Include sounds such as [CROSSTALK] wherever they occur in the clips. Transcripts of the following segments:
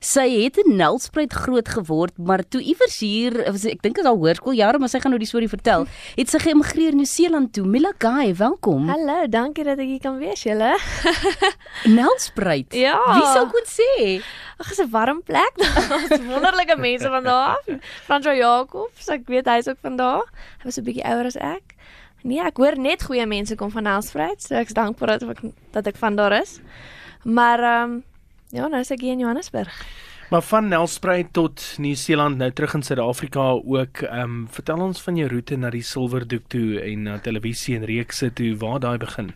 Sy het in Nelspruit groot geword, maar toe iewers hier, ek dink dit is al hoërskooljare, maar sy gaan nou die storie vertel. [LAUGHS] Het sy geëmigreer Nieu-Seeland toe. Mila Guy, welkom. Hallo, dankie dat ek hier kan wees, julle. [LAUGHS] Nelspruit. Ja. Wie sou kon sê? Ag, dis 'n warm plek. [LAUGHS] Daar's wonderlike mense van daar af. Fransjo Jacobs, ek weet hy's ook van daar. Hy was 'n bietjie ouer as ek. Nee, ek hoor net goeie mense kom van Nelspruit, so ek's dankbaar dat ek dat ek van daar is. Maar ehm um, Ja, nou is ek hier in Johannesburg. Maar van Nelspruit tot Nieu-Seeland nou terug in Suid-Afrika ook. Ehm um, vertel ons van jou roete na die Silverdoek toe en na televisie en reekse toe. Waar daai begin?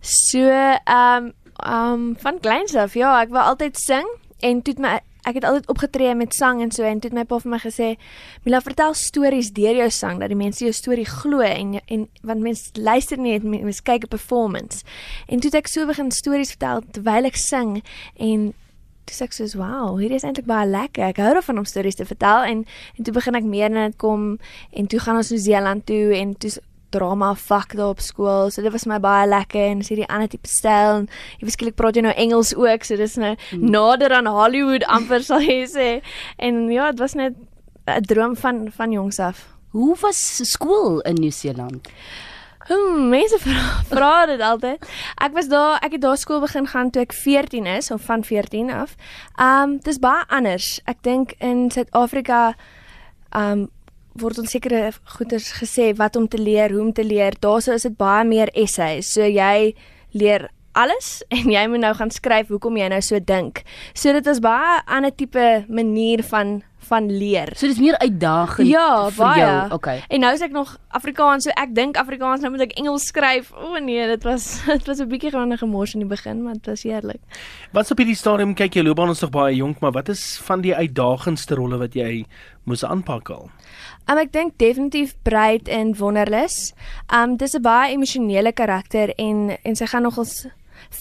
So, ehm um, ehm um, van kleins af, ja, ek wou altyd sing en toe het my ek het altyd opgetree met sang en so en toe het my pa vir my gesê, "Mila, vertel stories deur jou sang dat die mense jou storie glo en en want mense luister nie, mense kyk 'n performance." En toe het ek so begin stories vertel terwyl ek sing en toe ek soos, "Wow, hier is eintlik baie lekker. Ek hou daarvan om stories te vertel." En en toe begin ek meer net kom en toe gaan ons New Zealand toe en toe drama vak daar op skool. So dit was my baie lekker en so die ander tipe styl en jy beskiklik praat jy nou Engels ook, so dis nou hmm. nader aan Hollywood amper sal jy sê. En ja, dit was net 'n droom van van jongs af. Hoe was skool in Nieu-Seeland? Hm, mense [LAUGHS] vra, vra dit altyd. Ek was daar, ek het daar skool begin gaan toe ek 14 is of van 14 af. Um dis baie anders. Ek dink in Suid-Afrika um word ons sekere goeders gesê wat om te leer, hoe om te leer. Daarso is dit baie meer essays. So jy leer alles [LAUGHS] en jy moet nou gaan skryf hoekom jy nou so dink. So dit is baie 'n ander tipe manier van van leer. So dis meer uitdagend ja, vir baie. jou. Okay. En nou is ek nog Afrikaans, so ek dink Afrikaans, nou moet ek Engels skryf. O oh, nee, dit was [LAUGHS] dit was 'n bietjie gewone gemors in die begin, maar dit was heerlik. Wat op hierdie stadium kyk jy loopbaan ons nog baie jonk, maar wat is van die uitdagendste rolle wat jy moes aanpak al? Um, ek dink definitief Breed en Wonderlus. Um dis 'n baie emosionele karakter en en sy gaan nogals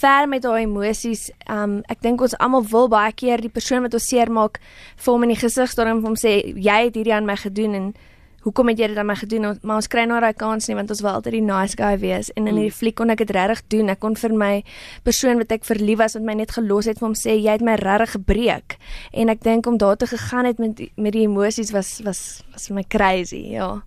ver met haar emosies. Um ek dink ons almal wil baie keer die persoon wat ons seermaak vir hom in die gesig staan en hom sê jy het hierdie aan my gedoen en hoekom het jy dit aan my gedoen? Maar ons kry nou daai kans nie want ons wil altyd die nice guy wees. En in mm. hierdie fliek kon ek dit regtig doen. Ek kon vir my persoon wat ek verlief was wat my net gelos het vir hom sê jy het my regtig gebreek. En ek dink om daar te gegaan het met met die emosies was was was vir my crazy, ja.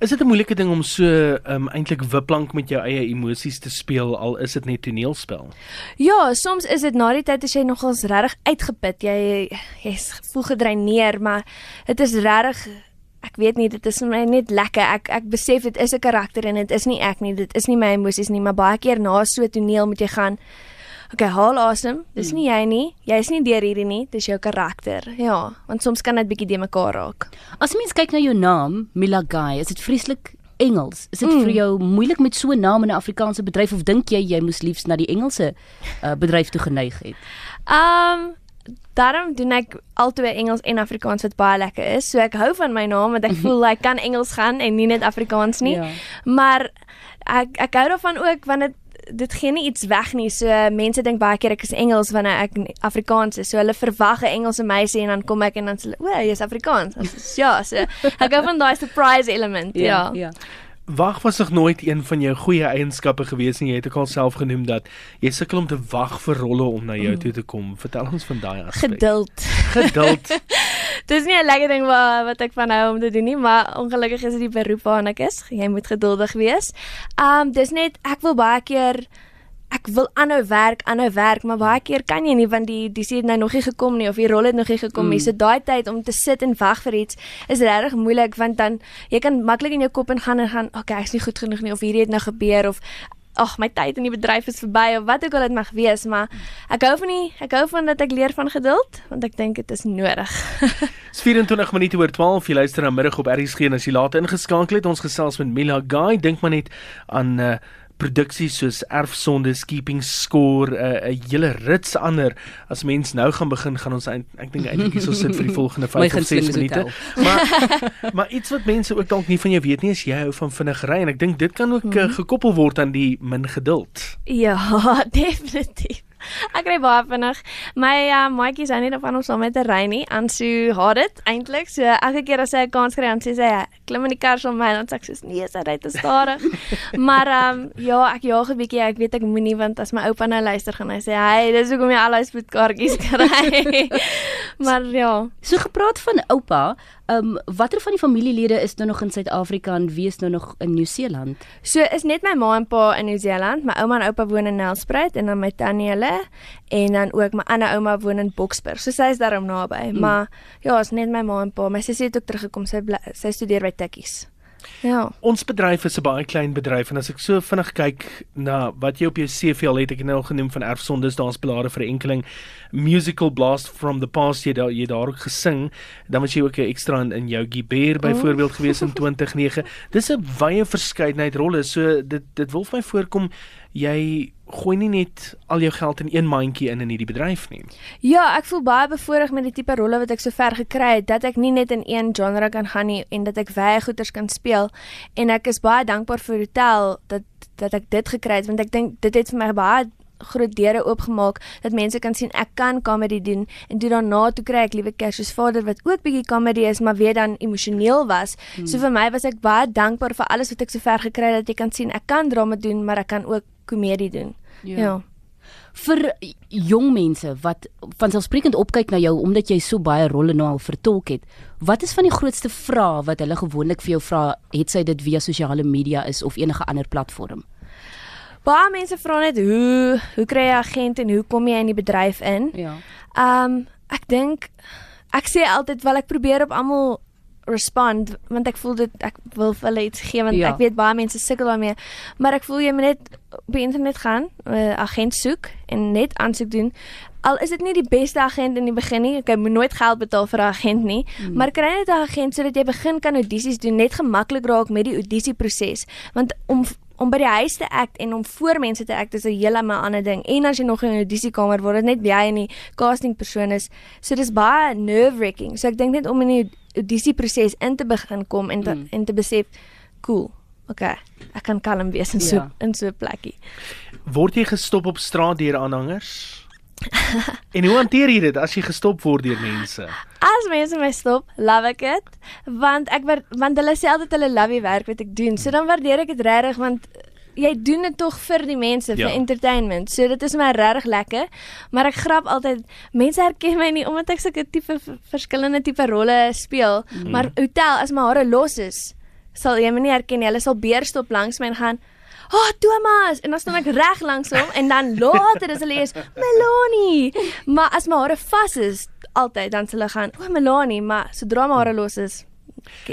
Is dit 'n moeilike ding om so um eintlik wipplank met jou eie emosies te speel al is dit net toneelspel? Ja, soms is dit na die tyd as jy nogals regtig uitgeput, jy jy's voel gedreineer, maar dit is regtig ek weet nie dit is vir my net lekker. Ek ek besef dit is 'n karakter en dit is nie ek nie. Dit is nie my emosies nie, maar baie keer na so toneel moet jy gaan Okay, haal asem. Dis nie jy nie. Jy is nie deur hierdie nie. Dis jou karakter. Ja, want soms kan dit bietjie de mekaar raak. As mens kyk na jou naam, Mila Guy, is dit vreeslik Engels. Is dit mm. vir jou moeilik met so 'n naam in 'n Afrikaanse bedryf of dink jy jy moes liefs na die Engelse uh, bedryf toe geneig het? Um Daarom doen ek albei Engels en Afrikaans wat baie lekker is. So ek hou van my naam want ek [LAUGHS] voel like, kan Engels gaan en nie net Afrikaans nie. Ja. Maar ek ek hou daarvan ook want dit dit gee nie iets weg nie. So mense dink baie keer ek is Engels wanneer ek Afrikaans is. So hulle verwag 'n Engelse meisie en dan kom ek en dan sê, "O, jy's Afrikaans." Is, ja, so ek hou van daai surprise element. Ja. Ja. ja. Wag was nog nooit een van jou goeie eienskappe gewees nie. Jy het ook al self genoem dat jy sukkel om te wag vir rolle om na jou mm. toe te kom. Vertel ons van daai aspek. Geduld. Geduld. [LAUGHS] Dis nie 'n lekker ding wat wat ek van hou om te doen nie, maar ongelukkig is dit die beroep waarna ek is. Jy moet geduldig wees. Um dis net ek wil baie keer ek wil aanhou werk, aanhou werk, maar baie keer kan jy nie want die die sien nou nog nie gekom nie of die rol het nog nie gekom nie. Mm. So daai tyd om te sit en wag vir iets is regtig moeilik want dan jy kan maklik in jou kop ingaan en gaan, okay, ek's nie goed genoeg nie of hierdie het nou gebeur of ag, my tyd in die bedryf is verby of wat ook al dit mag wees, maar ek hou van die ek hou van dat ek leer van geduld want ek dink dit is nodig. [LAUGHS] Dis 24 minute oor 12. Jy luister na middag op RSG en as jy laat ingeskakel het, ons gesels met Mila Guy. Dink maar net aan uh, produksies soos Erfsonde, Keeping Score, 'n uh, hele rits ander. As mens nou gaan begin, gaan ons eind, ek dink eintlik hierso sit vir die volgende [LAUGHS] 5 of 6 minute. Maar [LAUGHS] maar iets wat mense ook dalk nie van jou weet nie is jy hou van vinnig ry en ek dink dit kan ook mm -hmm. uh, gekoppel word aan die min geduld. Ja, [LAUGHS] definitief. Ek kry baie vinnig. My uh, maatjies hou nie daarvan om saam met te ry nie. Ansu haat dit eintlik. So elke keer as sy 'n kans kry, dan sê sy, "Klim in die kar saam met my." Dan sê ek soos, "Nee, sy ry te stadig." [LAUGHS] maar ehm um, ja, ek jaag 'n bietjie. Ek weet ek moenie want as my oupa nou luister gaan hy sê, "Hey, dis hoekom jy al daai spoedkaartjies [LAUGHS] kry." [LAUGHS] maar ja. So gepraat van oupa, ehm um, watter van die familielede is nou nog in Suid-Afrika en wie is nou nog in Nieu-Seeland? So is net my ma en pa in Nieu-Seeland. My ouma en oupa woon in Nelspruit en dan my tannie hulle en dan ook my ander ouma woon in Boksburg. So sy is daarom naby. Mm. Maar ja, is net my ma en pa. My sussie het ook teruggekom. Sy bly, sy studeer by Tikkies. Ja. Ons bedryf is 'n baie klein bedryf en as ek so vinnig kyk na wat jy op jou CV al het, ek het nou genoem van erfsondes, daar's belade vir enkeling musical blast from the past jy daar jy daar ook gesing, dan was jy ook 'n ekstra in, in jou Gibeer byvoorbeeld oh. gewees in [LAUGHS] 2009. Dis 'n wye verskeidenheid rolle, so dit dit wil vir my voorkom jy gooi nie net al jou geld in een mandjie in in hierdie bedryf nie. Ja, ek voel baie bevoorreg met die tipe rolle wat ek sover gekry het dat ek nie net in een genre kan gaan nie en dat ek baie goeters kan speel en ek is baie dankbaar vir Hotel dat dat ek dit gekry het want ek dink dit het vir my baie groot deure oopgemaak dat mense kan sien ek kan comedy doen en toe daarna toe kry ek liewe Kersies vader wat ook bietjie comedy is maar weer dan emosioneel was. Hmm. So vir my was ek baie dankbaar vir alles wat ek sover gekry het dat jy kan sien ek kan drama doen maar ek kan ook komedie doen. Ja. ja. Vir jong mense wat vanselfsprekend opkyk na jou omdat jy so baie rolle nou al vertolk het, wat is van die grootste vrae wat hulle gewoonlik vir jou vra, het sy dit via sosiale media is of enige ander platform? Baie mense vra net hoe hoe kry jy 'n agent en hoe kom jy in die bedryf in? Ja. Ehm um, ek dink ek sê altyd wel ek probeer op almal respond want ek voel dit ek wil vir hulle iets gee want ja. ek weet baie mense sukkel daarmee maar ek voel jy moet net op die internet gaan 'n uh, agent soek en net aansoek doen al is dit nie die beste agent in die begin nie ek moet nooit geld betaal vir 'n agent nie hmm. maar kry net 'n agent sodat jy begin kan audisies doen net gemaklik raak met die audisie proses want om om by die huis te act en om voor mense te act is 'n heeltemal ander ding. En as jy nog in 'n audisiekamer word, dit net jy en die casting persoon is. So dis baie nerve-wracking. So ek dink net om in die audisieproses in te begin kom en te, mm. en te besef, cool. Okay. Ek kan kalm wees in so ja. in so 'n plekkie. Word jy gestop op straat deur aanhangers? En hoe hanteer jy dit as jy gestop word deur mense? As mense my stop, love ek dit, want ek want hulle sê altyd hulle love die werk wat ek doen. So dan waardeer ek dit regtig want jy doen dit tog vir die mense vir ja. entertainment. So dit is my regtig lekker, maar ek grap altyd mense herken my nie omdat ek sulke tipe verskillende tipe rolle speel, mm. maar hotel as my hare los is, sal jy my nie herken nie. Hulle sal beerstop langs my en gaan "Ag, oh, Thomas!" En dan staan ek reg langs hom en dan later is hulle eers Melanie. Maar as my hare vas is, altyd dan sal hulle gaan, "O, oh, Melanie," maar sodra my hare los is,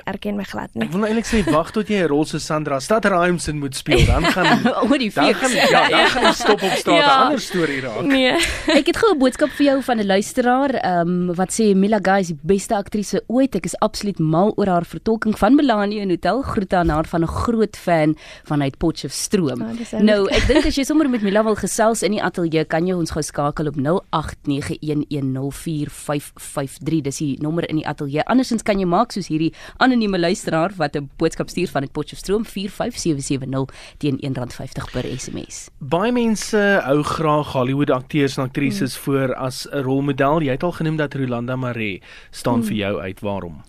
erken my glad nie. Ek wil nou eintlik sê wag tot jy 'n rol so Sandra Stad Rhymes in moet speel, dan gaan [LAUGHS] oor die fees. Dan gaan ja, dan gaan stop op straat 'n [LAUGHS] ja. ander storie raak. Nee. [LAUGHS] ek het gou 'n boodskap vir jou van 'n luisteraar, ehm um, wat sê Mila Guy is die beste aktrise ooit. Ek is absoluut mal oor haar vertolking van Melanie in Hotel. Groete aan haar van 'n groot fan vanuit Potchefstroom. Oh, nou, ek dink as jy sommer met Mila wil gesels in die ateljee, kan jy ons gou skakel op 0891104553. Dis die nommer in die ateljee. Andersins kan jy maak soos hierdie anonieme luisteraar wat 'n boodskap stuur van uit Potchefstroom 45770 teen R1.50 per SMS. Baie mense hou graag Hollywood akteurs en aktrises hmm. voor as 'n rolmodel. Jy het al genoem dat Rolanda Maree staan hmm. vir jou uit. Waarom?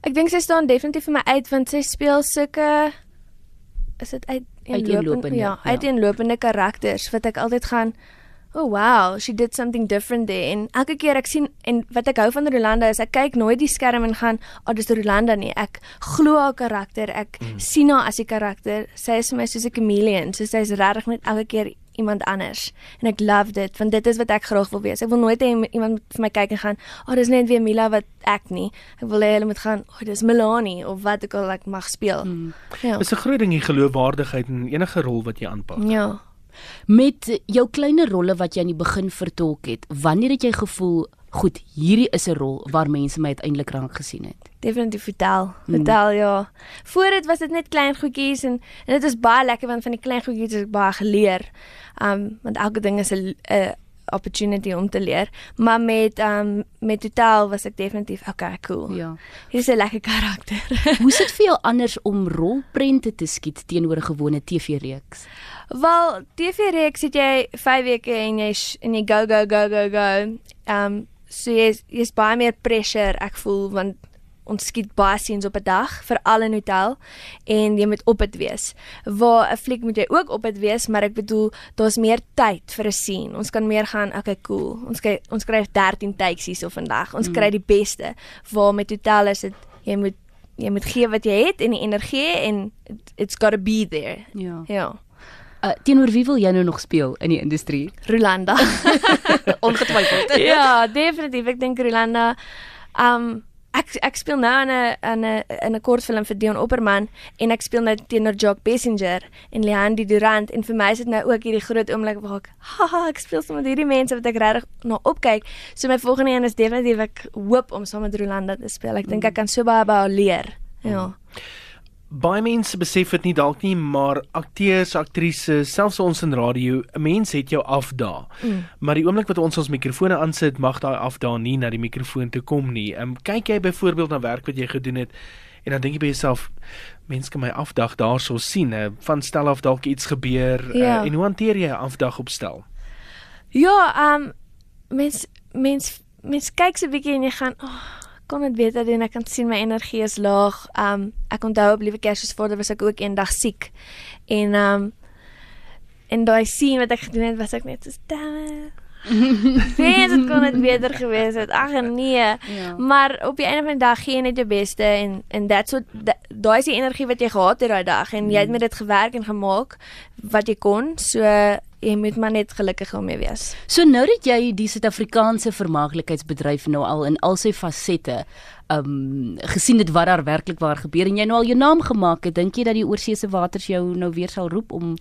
Ek dink sy staan definitief vir my uit want sy speel sulke is dit uit uiteenlopende ja, uiteenlopende karakters wat ek altyd gaan Oh wow, she did something different there. En elke keer ek sien en wat ek hou van Rolanda is ek kyk nooit die skerm en gaan, "Ag, oh, dis Rolanda nie." Ek glo haar karakter. Ek mm. sien haar as 'n karakter. Sy is vir my soos 'n chameleon. So sy is regtig net elke keer iemand anders. En ek love dit want dit is wat ek graag wil wees. Ek wil nooit hê iemand vir my kyk en gaan, "Ag, oh, dis net weer Mila wat ek nie." Ek wil hê hulle moet gaan, "Ag, oh, dis Melanie of wat ek al ek mag speel." Mm. Ja. Dis 'n groot ding die geloofwaardigheid in enige rol wat jy aanpak. Ja. Met jou kleiner rolle wat jy aan die begin vertolk het, wanneer het jy gevoel, goed, hierdie is 'n rol waar mense my uiteindelik rank gesien het? Definitief vertel. Hmm. Vertel hmm. ja. Voor dit was dit net klein goedjies en en dit is baie lekker want van die klein goedjies het ek baie geleer. Um want elke ding is 'n opportunity om te leer. Maar met um met Total was ek definitief okay, cool. Ja. Hier is 'n lekker karakter. [LAUGHS] Hoe sit vir jou anders om rolprente te skiet teenoor 'n gewone TV-reeks? Wel, TV-reeks het jy 5 weke en jy en jy go go go go go. Um so jy's jy's baie meer pressure ek voel want ons skiet baie scenes op 'n dag veral in hotel en jy moet op dit wees. Waar 'n fliek moet jy ook op dit wees, maar ek bedoel daar's meer tyd vir 'n scene. Ons kan meer gaan, okay, cool. Ons kry ons kry 13 takes hierso vandag. Ons mm. kry die beste. Waar met hotel is dit jy moet jy moet gee wat jy het en die energie en it, it's got to be there. Ja. Ja. Uh, teenoor wie wil jy nou nog speel in die industrie? Rolanda. [LAUGHS] [LAUGHS] Ongetwyfeld. ja, [LAUGHS] definitief. Ek dink Rolanda um ek ek speel nou in 'n in 'n in 'n kortfilm vir Dion Opperman en ek speel nou teenoor Jock Passenger en Leandi Durant en vir my is dit nou ook hierdie groot oomblik waar ek [LAUGHS] haha ek speel saam met hierdie mense wat ek regtig na opkyk. So my volgende een is definitief ek hoop om saam met Rolanda te speel. Ek dink ek kan so baie by haar leer. Ja. Mm baie mense besef dit nie dalk nie, maar akteurs, aktrises, selfs ons in radio, 'n mens het jou afdaag. Mm. Maar die oomblik wat ons ons mikrofone aansit, mag daai afdaag nie na die mikrofoon toe kom nie. Ehm um, kyk jy byvoorbeeld na werk wat jy gedoen het en dan dink jy by jouself, mense kan my afdaag daarso sien, uh, van stel af dalk iets gebeur ja. uh, en hoe hanteer jy 'n afdaag opstel? Ja, ehm um, mens mens mens kyk so 'n bietjie en jy gaan oh, kon dit beter doen. Ek kan sien my energie is laag. Um ek onthou op liewe Kersfeesvader was ek ook eendag siek. En um en daai sien wat ek gedoen het, was ek net so damn. [LAUGHS] Wees dit kon dit beter gewees het. Ag nee. Ja. Maar op die einde van die dag gee jy net jou beste en en that's what daai is die energie wat jy gehad het daai dag en jy het mm. met dit gewerk en gemaak wat jy kon. So jy moet maar net gelukkig om mee wees. So nou dat jy die Suid-Afrikaanse vermaaklikheidsbedryf nou al in al sy fasette um gesien het wat daar werklik waar gebeur en jy nou al jou naam gemaak het, dink jy dat die oorseese waters jou nou weer sal roep om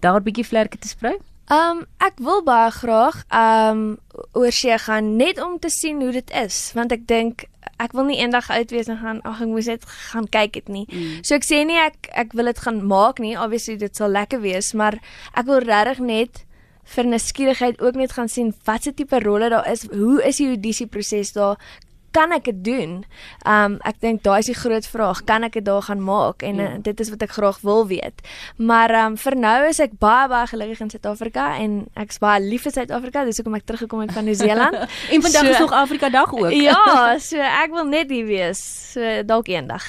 daar 'n bietjie vlerke te sprei? Um ek wil baie graag um oorsee gaan net om te sien hoe dit is, want ek dink ek wil nie eendag uit wees en gaan ag ek moes net gaan kyk dit nie. Mm. So ek sê nie ek ek wil dit gaan maak nie. Obviously dit sal lekker wees, maar ek wil regtig net vir 'n skierigheid ook net gaan sien watse tipe rolle daar is. Hoe is die audisie proses daar? Kan ek dit doen? Um ek dink daai is die groot vraag, kan ek dit daar gaan maak? En ja. uh, dit is wat ek graag wil weet. Maar um vir nou is ek baie baie gelukkig in Suid-Afrika en ek's baie lief vir Suid-Afrika, dis hoekom ek teruggekom het van Nieu-Seeland. [LAUGHS] en vandag so, is nog Afrika dag ook. [LAUGHS] ja, [LAUGHS] so ek wil net hier wees. So dalk eendag.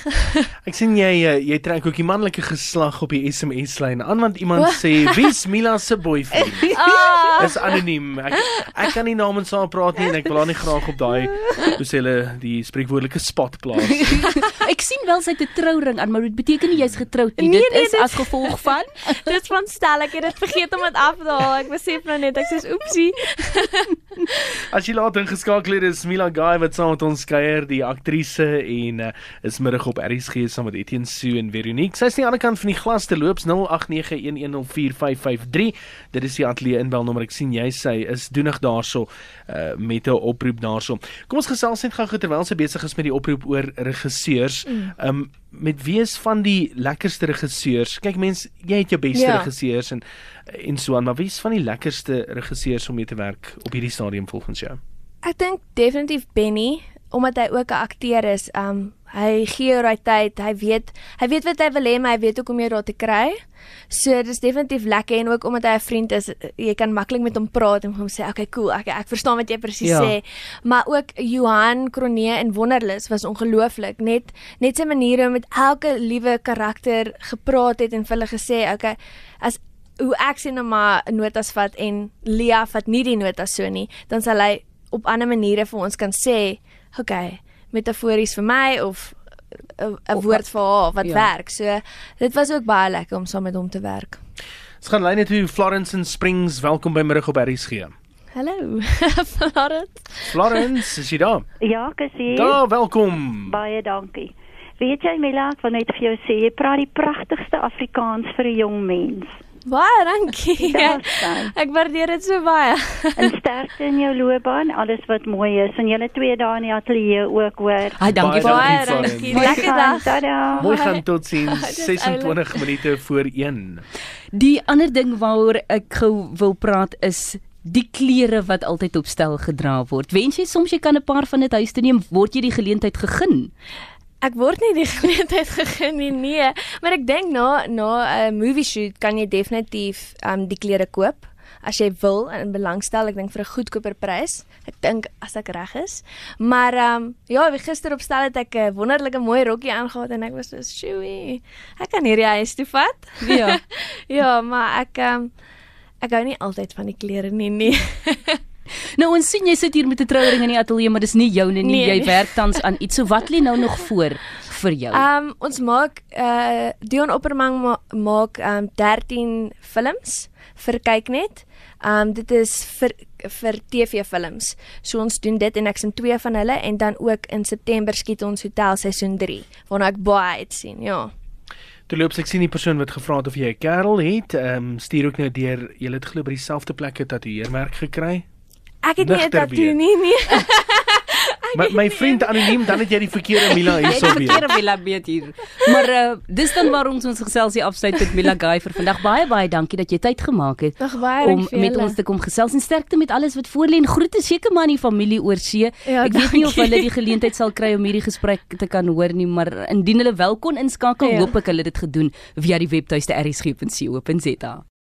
ek sien jy uh, jy trek ook die manlike geslag op die SMS lyn aan want iemand sê wie's Mila se boyfriend? Ah. Dis anoniem. Ek ek kan nie namens haar praat nie en ek wil haar nie graag op daai hoe sê hulle die spreekwoordelike spot plaas. [LAUGHS] ek sien wel sy het 'n trouring aan, maar dit beteken nie jy's getroud nie. Nee, dit nee, is dit, as gevolg van [LAUGHS] Dit van stel ek het dit vergeet om dit af te haal. Ek besef nou net ek sê oepsie. [LAUGHS] As jy laat ingeskakel het is Mila Guy wat saam met ons kuier, die aktrise en uh, is middag op RSG saam met Etienne Sue en Veronique. Sy is aan die ander kant van die glas te loop 0891104553. Dit is die ateljee inbelnommer. Ek sien jy sê is doenig daarso uh, met 'n oproep daarso. Kom ons gesels net gou terwyl sy besig is met die oproep oor regisseurs. Mm. Um met wie is van die lekkerste regisseurs? Kyk mens, jy het jou beste ja. regisseurs en en so aan, maar wie is van die lekkerste regisseurs om mee te werk op hierdie stadium volgens jou? Ek dink definitief Benny omdat hy ook 'n akteur is. Um hy gee daai tyd, hy weet hy weet wat hy wil hê, maar hy weet ook hoe om jou daar te kry. So dis definitief lekker en ook omdat hy 'n vriend is, jy kan maklik met hom praat en hom sê, "Oké, okay, cool, ek ek verstaan wat jy presies ja. sê." Maar ook Johan Kronee in Wonderlus was ongelooflik. Net net sy manier om met elke liewe karakter gepraat het en vir hulle gesê, "Oké, okay, as hoe ek sien nou maar notas vat en Lia vat nie die notas so nie, dan sal hy op ander maniere vir ons kan sê, "Oké, okay, metafories vir my of 'n woord vir haar wat ja. werk. So dit was ook baie lekker om saam met hom te werk. Ons gaan lyn net toe Florence in Springs. Welkom by middag op RSG. Hallo. [LAUGHS] Florence. Florence, is jy daar? Ja, hier. Ja, welkom. Baie dankie. Weet jy Mila, ek wil net vir jou sê jy praat die pragtigste Afrikaans vir 'n jong mens. Baie [LAUGHS] dankie. Ek waardeer dit so baie. [LAUGHS] en sterkte in jou loopbaan, alles wat mooi is en julle twee dae in die ateljee ook hoor. Ai, dankie baie. Baie dankie. Lekker dag. Mooi gaan tot sins 26 minute voor 1. Die ander ding waaroor ek gou wil praat is die klere wat altyd op stel gedra word. Wens jy soms jy kan 'n paar van dit huis toe neem, word jy die geleentheid gegeen? Ek word nie die [LAUGHS] geleentheid gegee nie, nee, maar ek dink na na 'n movie shoot kan jy definitief um die klere koop as jy wil en belangstel, ek dink vir 'n goedkoper prys. Ek dink as ek reg is. Maar um ja, gister op stel het ek 'n wonderlike mooi rokkie aangehad en ek was so, "Sjoe, ek kan hierdie huis toe vat." Ja. [LAUGHS] ja, maar ek um ek hou nie altyd van die klere nie, nee. [LAUGHS] [LAUGHS] Nou ons sien jy sit hier met 'n trouring in die ateljee, maar dis nie joune nie. Nee, jy nee. werk tans aan iets. So wat lê nou nog voor vir jou? Um ons maak uh Dion Opperman ma maak um 13 films vir kyknet. Um dit is vir vir TV films. So ons doen dit en ek's in twee van hulle en dan ook in September skiet ons Hotel seisoen 3 waarna ek baie uitsien. Ja. Toe loop ek sien die persoon wat gevra het of jy 'n kerel het, ehm um, stuur ook nou deur jy het glo by dieselfde plekke tatoeëerwerk gekry. Ek het nie 'n tatoe nie nee. [LAUGHS] My my vriend anoniem, dan het jy die verkeerde Mila [LAUGHS] Jy hierso het weer. verkeerde Mila weet hier. Maar uh, dis dan waar ons ons geselsie afsluit met Mila Guy vir vandag. Baie baie dankie dat jy tyd gemaak het baie om met ons te kom gesels en sterkte met alles wat voor lê en groete seker maar aan die familie oor see. Ja, Ek weet nie of hulle die geleentheid sal kry om hierdie gesprek te kan hoor nie, maar indien hulle wel kon inskakel, Ja. hoop ek hulle het dit gedoen via die webtuiste rsg.co.za.